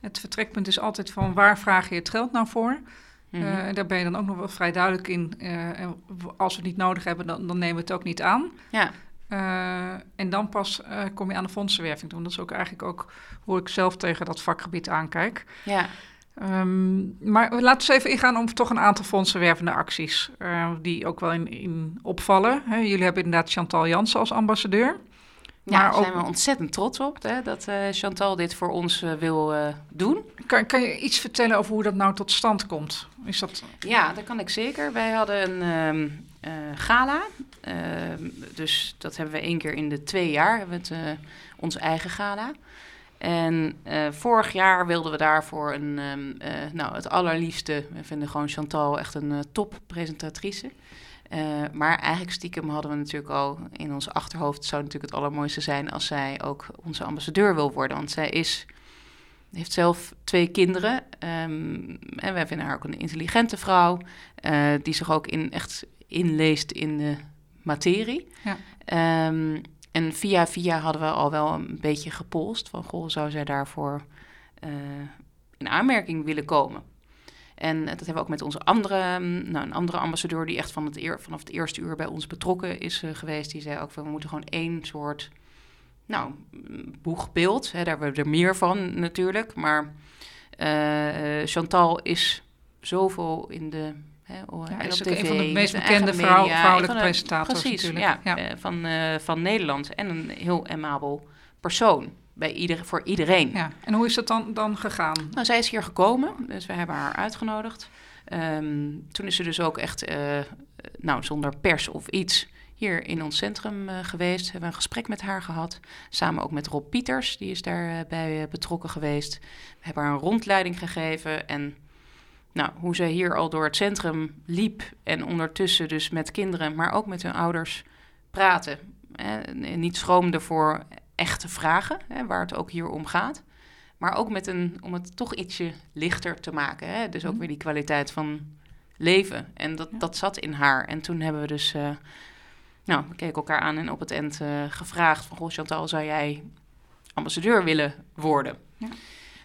Het vertrekpunt is altijd van waar vraag je het geld nou voor? Eh, daar ben je dan ook nog wel vrij duidelijk in. Eh, en als we het niet nodig hebben, dan, dan nemen we het ook niet aan. ja. Eh, en dan pas kom je aan de fondsenwerving doen. Dat is ook eigenlijk ook hoe ik zelf tegen dat vakgebied aankijk. ja. Ehm, maar laten we eens even ingaan op toch een aantal fondsenwervende acties. eh, die ook wel in, in opvallen. Hè, jullie hebben inderdaad Chantal Jansen als ambassadeur. Ja, daar ook- zijn we ontzettend trots op hè, dat eh, Chantal dit voor ons eh, wil doen. Kan, kan je iets vertellen over hoe dat nou tot stand komt? Is dat... Ja, dat kan ik zeker. Wij hadden een ehm, eh, gala. Ehm, dus dat hebben we één keer in de twee jaar, hebben we het, onze eigen gala. En eh, vorig jaar wilden we daarvoor een, ehm, eh, nou, het allerliefste. We vinden gewoon Chantal echt een eh, toppresentatrice. Eh, maar eigenlijk stiekem hadden we natuurlijk al in ons achterhoofd... het zou natuurlijk het allermooiste zijn als zij ook onze ambassadeur wil worden. Want zij is, heeft zelf twee kinderen. ehm, en wij vinden haar ook een intelligente vrouw... die zich ook in, echt inleest in de materie. Ja. Ehm, en via via hadden we al wel een beetje gepolst... van goh, zou zij daarvoor eh, in aanmerking willen komen... En dat hebben we ook met onze andere, mm, nou, een andere ambassadeur die echt het vanaf het eerste uur bij ons betrokken is eh, geweest. Die zei ook we moeten gewoon één soort, nou, mm, boegbeeld. Hè, daar hebben we er meer van natuurlijk. Maar eh, Chantal is zoveel in de. Hè, o- Ja, en is op ook tv, een van de meest bekende vrouw- vrouwelijke presentators Precies, natuurlijk. ja, Ja. van, eh, van Nederland. En een heel amabel persoon bij ieder, voor iedereen. Ja. En hoe is dat dan, dan gegaan? Nou, zij is hier gekomen, dus we hebben haar uitgenodigd. Ehm, toen is ze dus ook echt, eh, nou, zonder pers of iets, hier in ons centrum eh, geweest. Hebben we een gesprek met haar gehad. Samen ook met Rob Pieters, die is daarbij bij betrokken geweest. We hebben haar een rondleiding gegeven. En nou, hoe zij hier al door het centrum liep en ondertussen dus met kinderen, maar ook met hun ouders praten. Niet schroomde voor echte vragen, hè, waar het ook hier om gaat. Maar ook met een, om het toch ietsje lichter te maken. Hè? Dus ook Mhm. weer die kwaliteit van leven. En dat, Ja. dat zat in haar. En toen hebben we dus, eh, nou, we keken elkaar aan en op het eind eh, gevraagd van... Goh, Chantal, zou jij ambassadeur willen worden? Ja.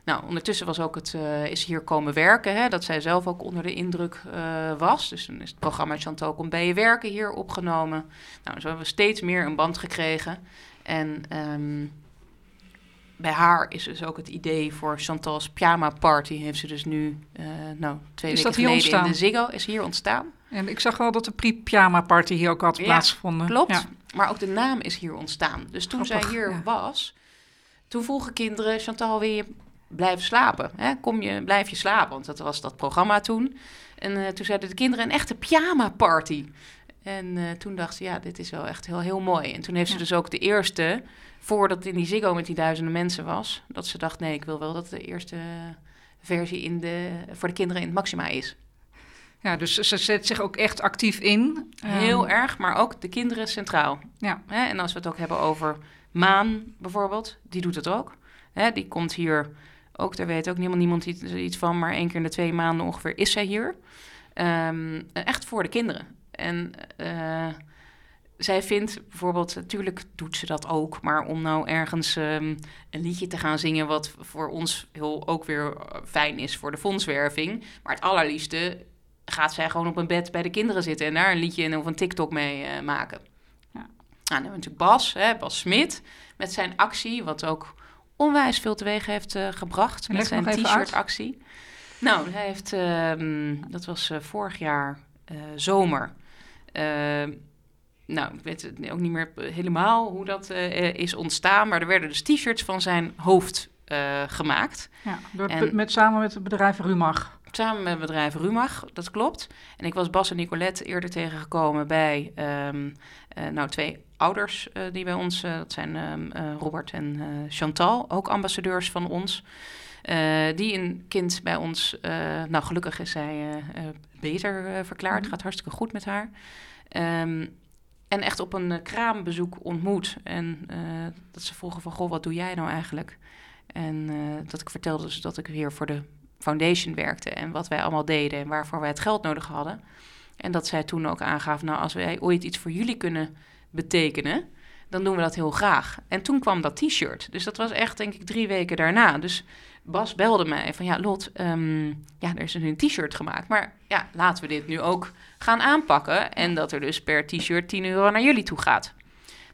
Nou, ondertussen was ook het, eh, is hier komen werken, hè, dat zij zelf ook onder de indruk eh, was. Dus toen is het programma Chantal komt bij je werken hier opgenomen. Nou, zo hebben we steeds meer een band gekregen. En ehm, bij haar is dus ook het idee voor Chantal's pyjama party. Heeft ze dus nu, eh, nou, twee Is weken dat hier geleden in ontstaan? de Ziggo is hier ontstaan. En ik zag wel dat de pre-pyjama party hier ook had Ja, plaatsgevonden. Klopt. Ja. Maar ook de naam is hier ontstaan. Dus toen Grappig, zij hier ja. was, toen vroegen kinderen: Chantal, wil je blijven slapen? Hè? Kom je, blijf je slapen? Want dat was dat programma toen. En eh, toen zeiden de kinderen: een echte pyjama party. En eh, toen dacht ze: ja, dit is wel echt heel, heel mooi. En toen heeft ze Ja. dus ook de eerste, voordat het in die Ziggo met die duizenden mensen was, dat ze dacht: nee, ik wil wel dat de eerste versie in de, voor de kinderen in het Maxima is. ja, dus ze zet zich ook echt actief in. Heel Ehm, erg, maar ook de kinderen centraal. Ja. Hè? En als we het ook hebben over Maan bijvoorbeeld, die doet het ook. Hè? Die komt hier ook, daar weet ook helemaal niemand iets, van, maar één keer in de twee maanden ongeveer is zij hier. Ehm, echt voor de kinderen. En eh, zij vindt bijvoorbeeld, natuurlijk doet ze dat ook, maar om nou ergens ehm, een liedje te gaan zingen, wat voor ons heel ook weer eh, fijn is voor de fondswerving. Maar het allerliefste gaat zij gewoon op een bed bij de kinderen zitten en daar een liedje in of een TikTok mee eh, maken. Ja. Nou, dan hebben we natuurlijk Bas, hè, Bas Smit, met zijn actie, wat ook onwijs veel teweeg heeft eh, gebracht. Leg met zijn t-shirt actie. Nou, hij heeft, ehm, dat was eh, vorig jaar eh, zomer. Ehm, nou, ik weet het ook niet meer helemaal hoe dat is ontstaan, maar er werden dus t-shirts van zijn hoofd gemaakt. Ja, door, En- met, samen met het bedrijf Rumach. Samen met het bedrijf Rumach, dat klopt. En ik was Bas en Nicolette eerder tegengekomen bij eh, nou, twee ouders eh, die bij ons, eh, dat zijn ehm, eh, Robert en Chantal, ook ambassadeurs van ons. die een kind bij ons, nou gelukkig is zij beter verklaard, Mhm. gaat hartstikke goed met haar. Ehm, en echt op een kraambezoek ontmoet. En dat ze vroegen van, goh, wat doe jij nou eigenlijk? En dat ik vertelde dus dat ik hier voor de foundation werkte en wat wij allemaal deden en waarvoor wij het geld nodig hadden. En dat zij toen ook aangaf, nou als wij ooit iets voor jullie kunnen betekenen, dan doen we dat heel graag. En toen kwam dat t-shirt. Dus dat was echt, denk ik, drie weken daarna. Dus Bas belde mij van, ja Lot, um, ja, er is een t-shirt gemaakt. Maar ja, laten we dit nu ook gaan aanpakken. En dat er dus per t-shirt 10 euro naar jullie toe gaat.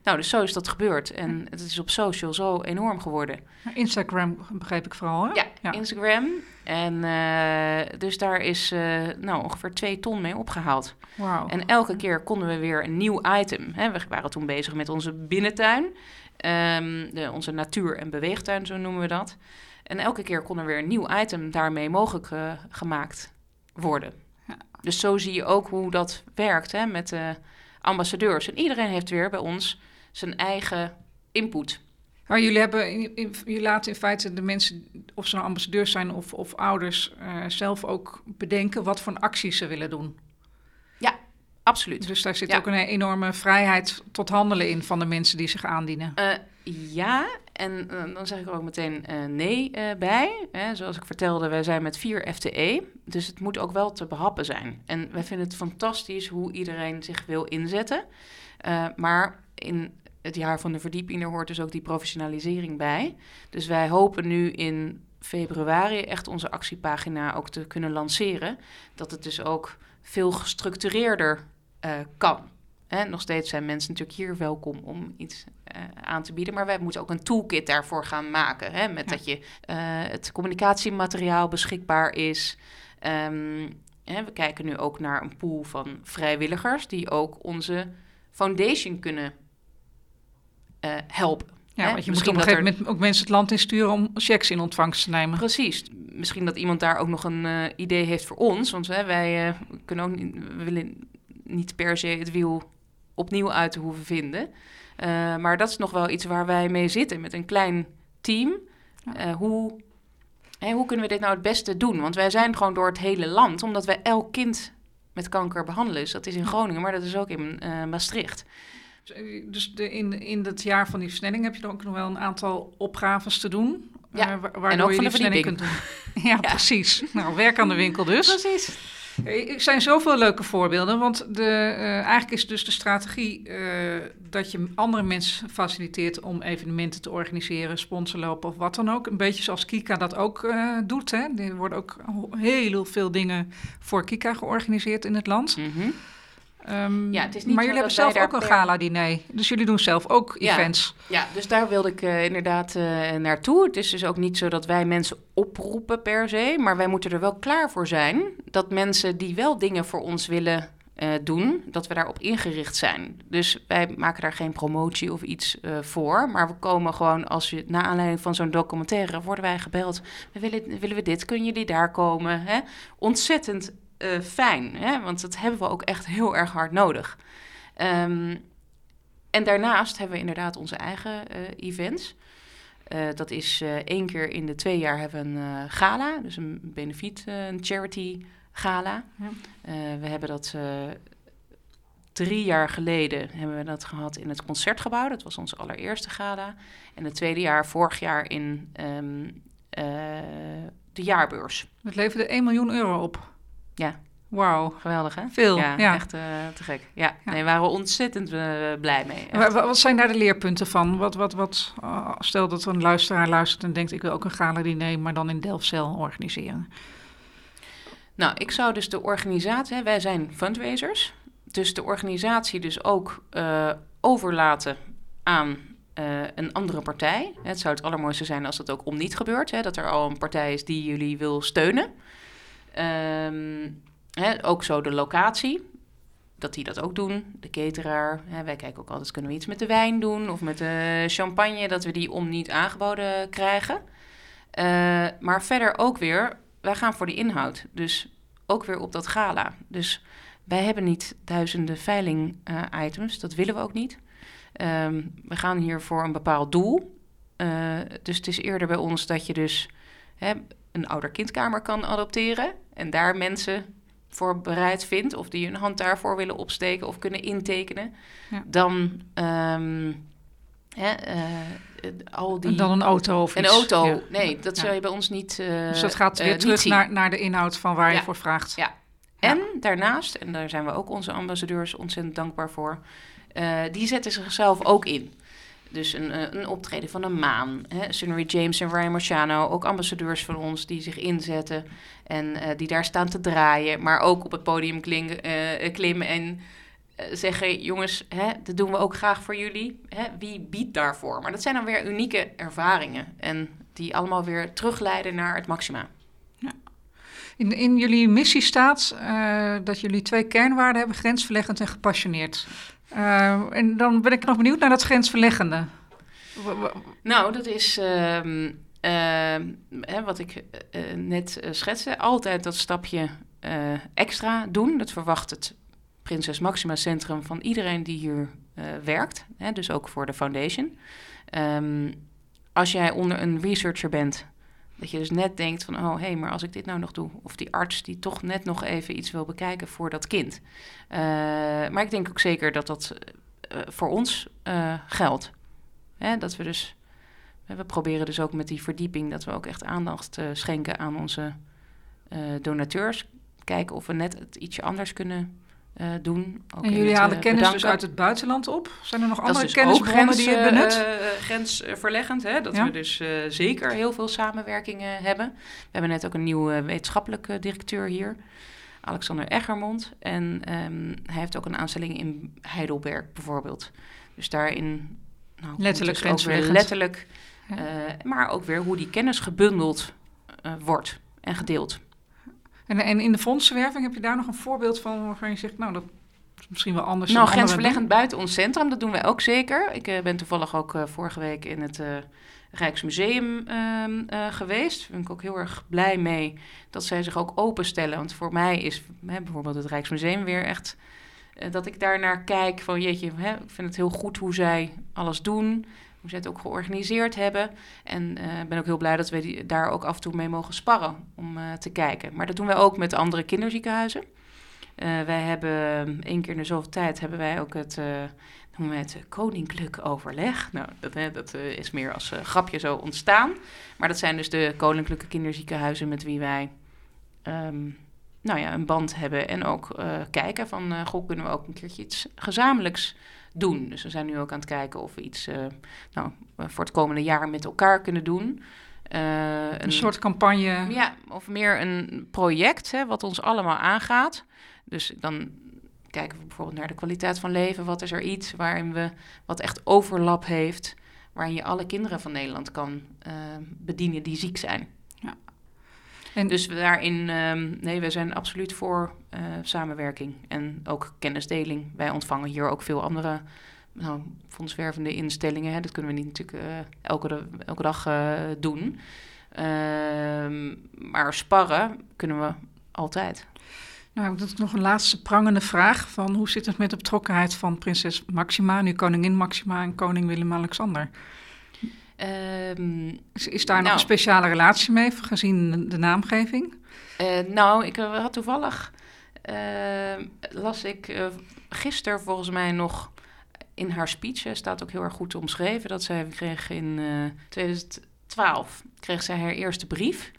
Nou, dus zo is dat gebeurd. En het is op social zo enorm geworden. Instagram begreep ik vooral, hè? Ja, ja. Instagram. En uh, dus daar is uh, nou, ongeveer twee ton mee opgehaald. Wow. En elke keer konden we weer een nieuw item. Hè. We waren toen bezig met onze binnentuin. Um, de, onze natuur- en beweegtuin, zo noemen we dat. En elke keer kon er weer een nieuw item daarmee mogelijk uh, gemaakt worden. Ja. Dus zo zie je ook hoe dat werkt hè, met de ambassadeurs. En iedereen heeft weer bij ons zijn eigen input. Maar jullie, hebben, jullie laten in feite de mensen, of ze nou ambassadeurs zijn of, of ouders, uh, zelf ook bedenken wat voor acties ze willen doen. Ja, absoluut. Dus daar zit ja. ook een enorme vrijheid tot handelen in van de mensen die zich aandienen. Uh, ja, en uh, dan zeg ik er ook meteen nee bij. Hè, zoals ik vertelde, wij zijn met vier FTE, dus het moet ook wel te behappen zijn. En wij vinden het fantastisch hoe iedereen zich wil inzetten. Maar in het jaar van de verdieping, daar hoort dus ook die professionalisering bij. Dus wij hopen nu in februari echt onze actiepagina ook te kunnen lanceren. Dat het dus ook veel gestructureerder uh, kan. Hè, nog steeds zijn mensen natuurlijk hier welkom om iets uh, aan te bieden. Maar wij moeten ook een toolkit daarvoor gaan maken. Hè, met ja. dat je uh, het communicatiemateriaal beschikbaar is. Um, hè, we kijken nu ook naar een pool van vrijwilligers die ook onze foundation kunnen helpen. Ja, want je moet op een gegeven moment ook mensen het land insturen om checks in ontvangst te nemen. Precies. Misschien dat iemand daar ook nog een uh, idee heeft voor ons. Want hè, wij uh, kunnen ook niet, we willen niet per se het wiel opnieuw uit te hoeven vinden. Uh, maar dat is nog wel iets waar wij mee zitten met een klein team. Hoe, hè, hoe kunnen we dit nou het beste doen? Want wij zijn gewoon door het hele land, omdat wij elk kind met kanker behandelen. Dus dat is in Groningen, maar dat is ook in Maastricht. Dus de, in, in dat jaar van die versnelling heb je dan ook nog wel een aantal opgaves te doen. Ja, uh, waardoor en ook je die versnelling kunt doen. (laughs) ja, ja, precies. Nou, werk aan de winkel dus. Precies. Er zijn zoveel leuke voorbeelden, want de, uh, eigenlijk is dus de strategie uh, dat je andere mensen faciliteert om evenementen te organiseren, sponsorlopen of wat dan ook. Een beetje zoals Kika dat ook uh, doet. Hè. Er worden ook heel veel dingen voor Kika georganiseerd in het land. Mm -hmm. Um, ja, het is niet maar jullie hebben zelf ook een per... gala-diner. Dus jullie doen zelf ook ja, events. Ja, dus daar wilde ik uh, inderdaad uh, naartoe. Het is dus ook niet zo dat wij mensen oproepen per se. Maar wij moeten er wel klaar voor zijn. Dat mensen die wel dingen voor ons willen uh, doen, dat we daarop ingericht zijn. Dus wij maken daar geen promotie of iets voor. Maar we komen gewoon, als je na aanleiding van zo'n documentaire, worden wij gebeld. We willen, willen we dit, kunnen jullie daar komen? Hè? Ontzettend uh, fijn, hè? want dat hebben we ook echt heel erg hard nodig. Um, en daarnaast hebben we inderdaad onze eigen uh, events. Uh, dat is één keer in de twee jaar hebben we een gala, dus een benefiet, een charity gala. Ja. we hebben dat drie jaar geleden hebben we dat gehad in het concertgebouw. Dat was onze allereerste gala. En het tweede jaar, vorig jaar, in um, de jaarbeurs. Dat leverde 1 miljoen euro op. Ja. Wauw. Geweldig, hè? Veel, ja. ja. Echt uh, te gek. Ja, ja. nee, waren we ontzettend uh, blij mee. Wat, wat zijn daar de leerpunten van? Wat, wat, wat, uh, stel dat een luisteraar luistert en denkt... ik wil ook een gala-diner, maar dan in Delfzijl organiseren. Nou, ik zou dus de organisatie... Hè, wij zijn fundraisers. Dus de organisatie dus ook overlaten aan uh, een andere partij. Het zou het allermooiste zijn als dat ook om niet gebeurt. Hè, dat er al een partij is die jullie wil steunen. Um, hè, ook zo de locatie, dat die dat ook doen. De cateraar. Hè, wij kijken ook altijd, kunnen we iets met de wijn doen of met de champagne, dat we die om niet aangeboden krijgen. Uh, maar verder ook weer, wij gaan voor die inhoud. Dus ook weer op dat gala. Dus wij hebben niet duizenden veiling-items, uh, dat willen we ook niet. Um, we gaan hier voor een bepaald doel. Uh, dus het is eerder bij ons dat je dus hè, een ouder-kindkamer kan adopteren en daar mensen voor bereid vindt, of die hun hand daarvoor willen opsteken of kunnen intekenen, Ja. dan ehm, hè, eh, al die. Dan een auto of een iets. auto. Ja. Nee, dat zou je bij ons niet. eh, Dus dat gaat eh, weer niet terug naar, naar de inhoud van waar je voor vraagt. Ja. En daarnaast, en daar zijn we ook onze ambassadeurs ontzettend dankbaar voor, eh, die zetten zichzelf ook in. Dus een, eh, een optreden van een maan. Hè? Sunnery James en Ryan Marciano, ook ambassadeurs van ons die zich inzetten en eh, die daar staan te draaien, maar ook op het podium eh, klimmen en zeggen: jongens, hè, dat doen we ook graag voor jullie. Hè? Wie biedt daarvoor? Maar dat zijn dan weer unieke ervaringen en die allemaal weer terugleiden naar het maxima. In, in jullie missie staat dat jullie twee kernwaarden hebben: grensverleggend en gepassioneerd. Eh, en dan ben ik nog benieuwd naar dat grensverleggende. Nou, dat is ehm, ehm, hè, wat ik eh, eh, net schetste. Altijd dat stapje extra doen. Dat verwacht het Prinses Maxima Centrum van iedereen die hier werkt. Hè, dus ook voor de foundation. Ehm, als jij onder een researcher bent, dat je dus net denkt van... oh, hé, hey, maar als ik dit nou nog doe... of die arts die toch net nog even iets wil bekijken voor dat kind. Eh, maar ik denk ook zeker dat dat eh, voor ons eh, geldt. Hè, dat we dus... We proberen dus ook met die verdieping... dat we ook echt aandacht schenken aan onze donateurs. Kijken of we net ietsje anders kunnen eh, doen. Ook en jullie halen eh, kennis dus uit het buitenland op? Zijn er nog Dat andere dus kennisbronnen die je benut? eh, grensverleggend, hè? dat Ja. we dus zeker heel veel samenwerkingen hebben. We hebben net ook een nieuwe wetenschappelijke directeur hier, Alexander Eggermond. En ehm, hij heeft ook een aanstelling in Heidelberg bijvoorbeeld. Dus daarin... Nou, Letterlijk dus grensverleggend. letterlijk, Ja. maar ook weer hoe die kennis gebundeld wordt en gedeeld. En, en in de fondsenwerving heb je daar nog een voorbeeld van waarvan je zegt, nou, dat is misschien wel anders Nou, grensverleggend buiten ons centrum, dat doen wij ook zeker. Ik eh, ben toevallig ook eh, vorige week in het eh, Rijksmuseum ehm, eh, geweest. Daar ben ik ook heel erg blij mee dat zij zich ook openstellen. Want voor mij is hè, bijvoorbeeld het Rijksmuseum weer echt... dat ik daar naar kijk van jeetje, hè, ik vind het heel goed hoe zij alles doen. Hoe het ook georganiseerd hebben. En ik ben ook heel blij dat we die, daar ook af en toe mee mogen sparren om eh, te kijken. Maar dat doen wij ook met andere kinderziekenhuizen. Eh, wij hebben één keer in de zoveel tijd hebben wij ook het, noemen we het koninklijk overleg. Nou, dat, hè, dat is meer als grapje zo ontstaan. Maar dat zijn dus de koninklijke kinderziekenhuizen met wie wij ehm, nou ja, een band hebben. En ook kijken van, goh, kunnen we ook een keertje iets gezamenlijks doen. Dus we zijn nu ook aan het kijken of we iets eh, nou, voor het komende jaar met elkaar kunnen doen. Eh, Een soort campagne. ja, of meer een project hè, wat ons allemaal aangaat. Dus dan kijken we bijvoorbeeld naar de kwaliteit van leven. Wat is er iets waarin we wat echt overlap heeft, waarin je alle kinderen van Nederland kan eh, bedienen die ziek zijn. En- Dus daarin, ehm, nee, we zijn absoluut voor eh, samenwerking en ook kennisdeling. Wij ontvangen hier ook veel andere nou, fondswervende instellingen. Hè. Dat kunnen we niet natuurlijk eh, elke dag eh, doen. Ehm, maar sparren kunnen we altijd. Nou, dat is nog een laatste prangende vraag van hoe zit het met de betrokkenheid van prinses Maxima, nu koningin Maxima en koning Willem-Alexander? Ehm, Is, is daar nog Nou. een speciale relatie mee, gezien de, naamgeving? eh, nou, ik eh, had toevallig, ehm, las ik eh, gisteren volgens mij nog in haar speech, staat ook heel erg goed omschreven, dat zij kreeg in eh 2012, kreeg zij haar eerste brief.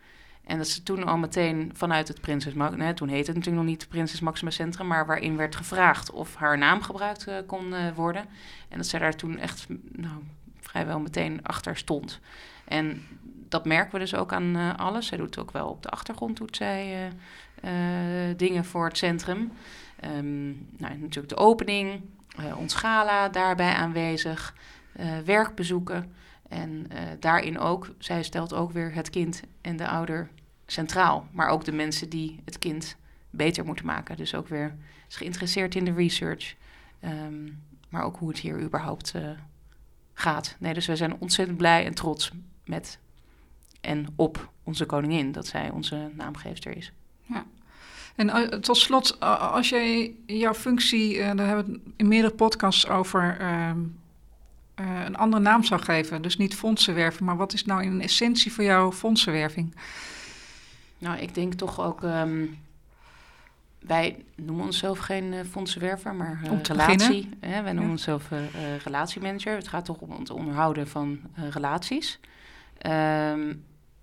En dat ze toen al meteen vanuit het Prinses nee, toen heette het natuurlijk nog niet Prinses Maxima Centrum, maar waarin werd gevraagd of haar naam gebruikt kon worden. En dat zij daar toen echt nou, vrijwel meteen achter stond. En dat merken we dus ook aan eh, alles. Zij doet ook wel op de achtergrond doet zij eh, eh, dingen voor het centrum. Ehm, nou, natuurlijk de opening, ons gala daarbij aanwezig, werkbezoeken. En daarin ook, zij stelt ook weer het kind en de ouder centraal. Maar ook de mensen die het kind beter moeten maken. Dus ook weer is geïnteresseerd in de research. Ehm, maar ook hoe het hier überhaupt gaat. Nee, dus wij zijn ontzettend blij en trots met en op onze koningin. Dat zij onze naamgeefster is. En eh, tot slot, als jij jouw functie, eh, daar hebben we het in meerdere podcasts over, ehm, eh, een andere naam zou geven. Dus niet fondsenwerving, maar wat is nou in essentie voor jou fondsenwerving? Nou, ik denk toch ook. ehm, wij noemen onszelf geen eh, fondsenwerver, maar eh, Om te relatie. Hè? Wij noemen Ja. onszelf eh, relatiemanager. Het gaat toch om het onderhouden van relaties. Ehm,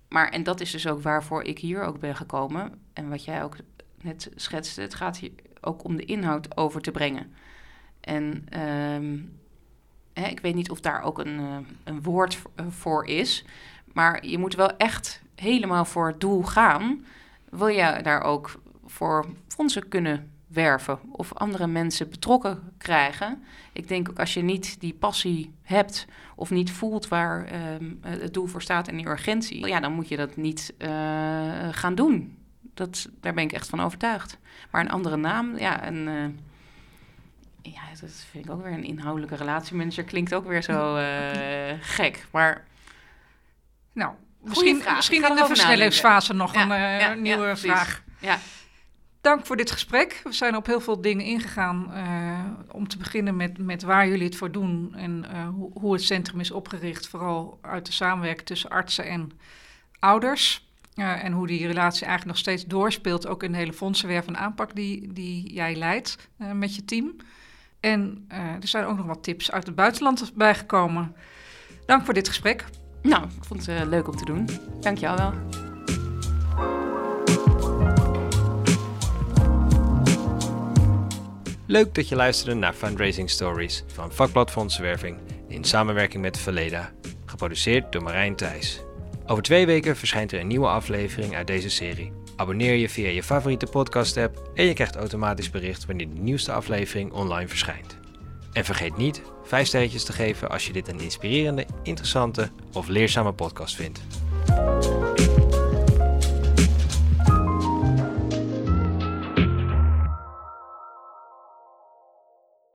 maar, en dat is dus ook waarvoor ik hier ook ben gekomen. En wat jij ook net schetste, het gaat hier ook om de inhoud over te brengen. En ehm, hè, ik weet niet of daar ook een, een woord voor is. Maar je moet wel echt helemaal voor het doel gaan. Wil je daar ook voor fondsen kunnen werven of andere mensen betrokken krijgen? Ik denk ook als je niet die passie hebt of niet voelt waar ehm, het doel voor staat en die urgentie, ja, dan moet je dat niet eh, gaan doen. Dat, daar ben ik echt van overtuigd. Maar een andere naam, ja, een, eh, ja, dat vind ik ook weer een inhoudelijke relatiemanager. Klinkt ook weer zo (laughs) eh, gek. Maar Nou, misschien, misschien in de versnellingsfase nog Ja, een ja, nieuwe vraag. ja, Dank voor dit gesprek. We zijn op heel veel dingen ingegaan. eh, om te beginnen met, met waar jullie het voor doen en eh, hoe, hoe het centrum is opgericht. Vooral uit de samenwerking tussen artsen en ouders. Eh, en hoe die relatie eigenlijk nog steeds doorspeelt. Ook in de hele fondsenwerf en aanpak die, die jij leidt met je team. En er zijn ook nog wat tips uit het buitenland bijgekomen. Dank voor dit gesprek. nou, ik vond het leuk om te doen. Dank jou wel. Leuk dat je luisterde naar Fundraising Stories van Vakblad Fondsenwerving in samenwerking met Verleda, geproduceerd door Marijn Thijs. Over twee weken verschijnt er een nieuwe aflevering uit deze serie. Abonneer je via je favoriete podcast-app en je krijgt automatisch bericht wanneer de nieuwste aflevering online verschijnt. En vergeet niet 5 sterretjes te geven als je dit een inspirerende, interessante of leerzame podcast vindt.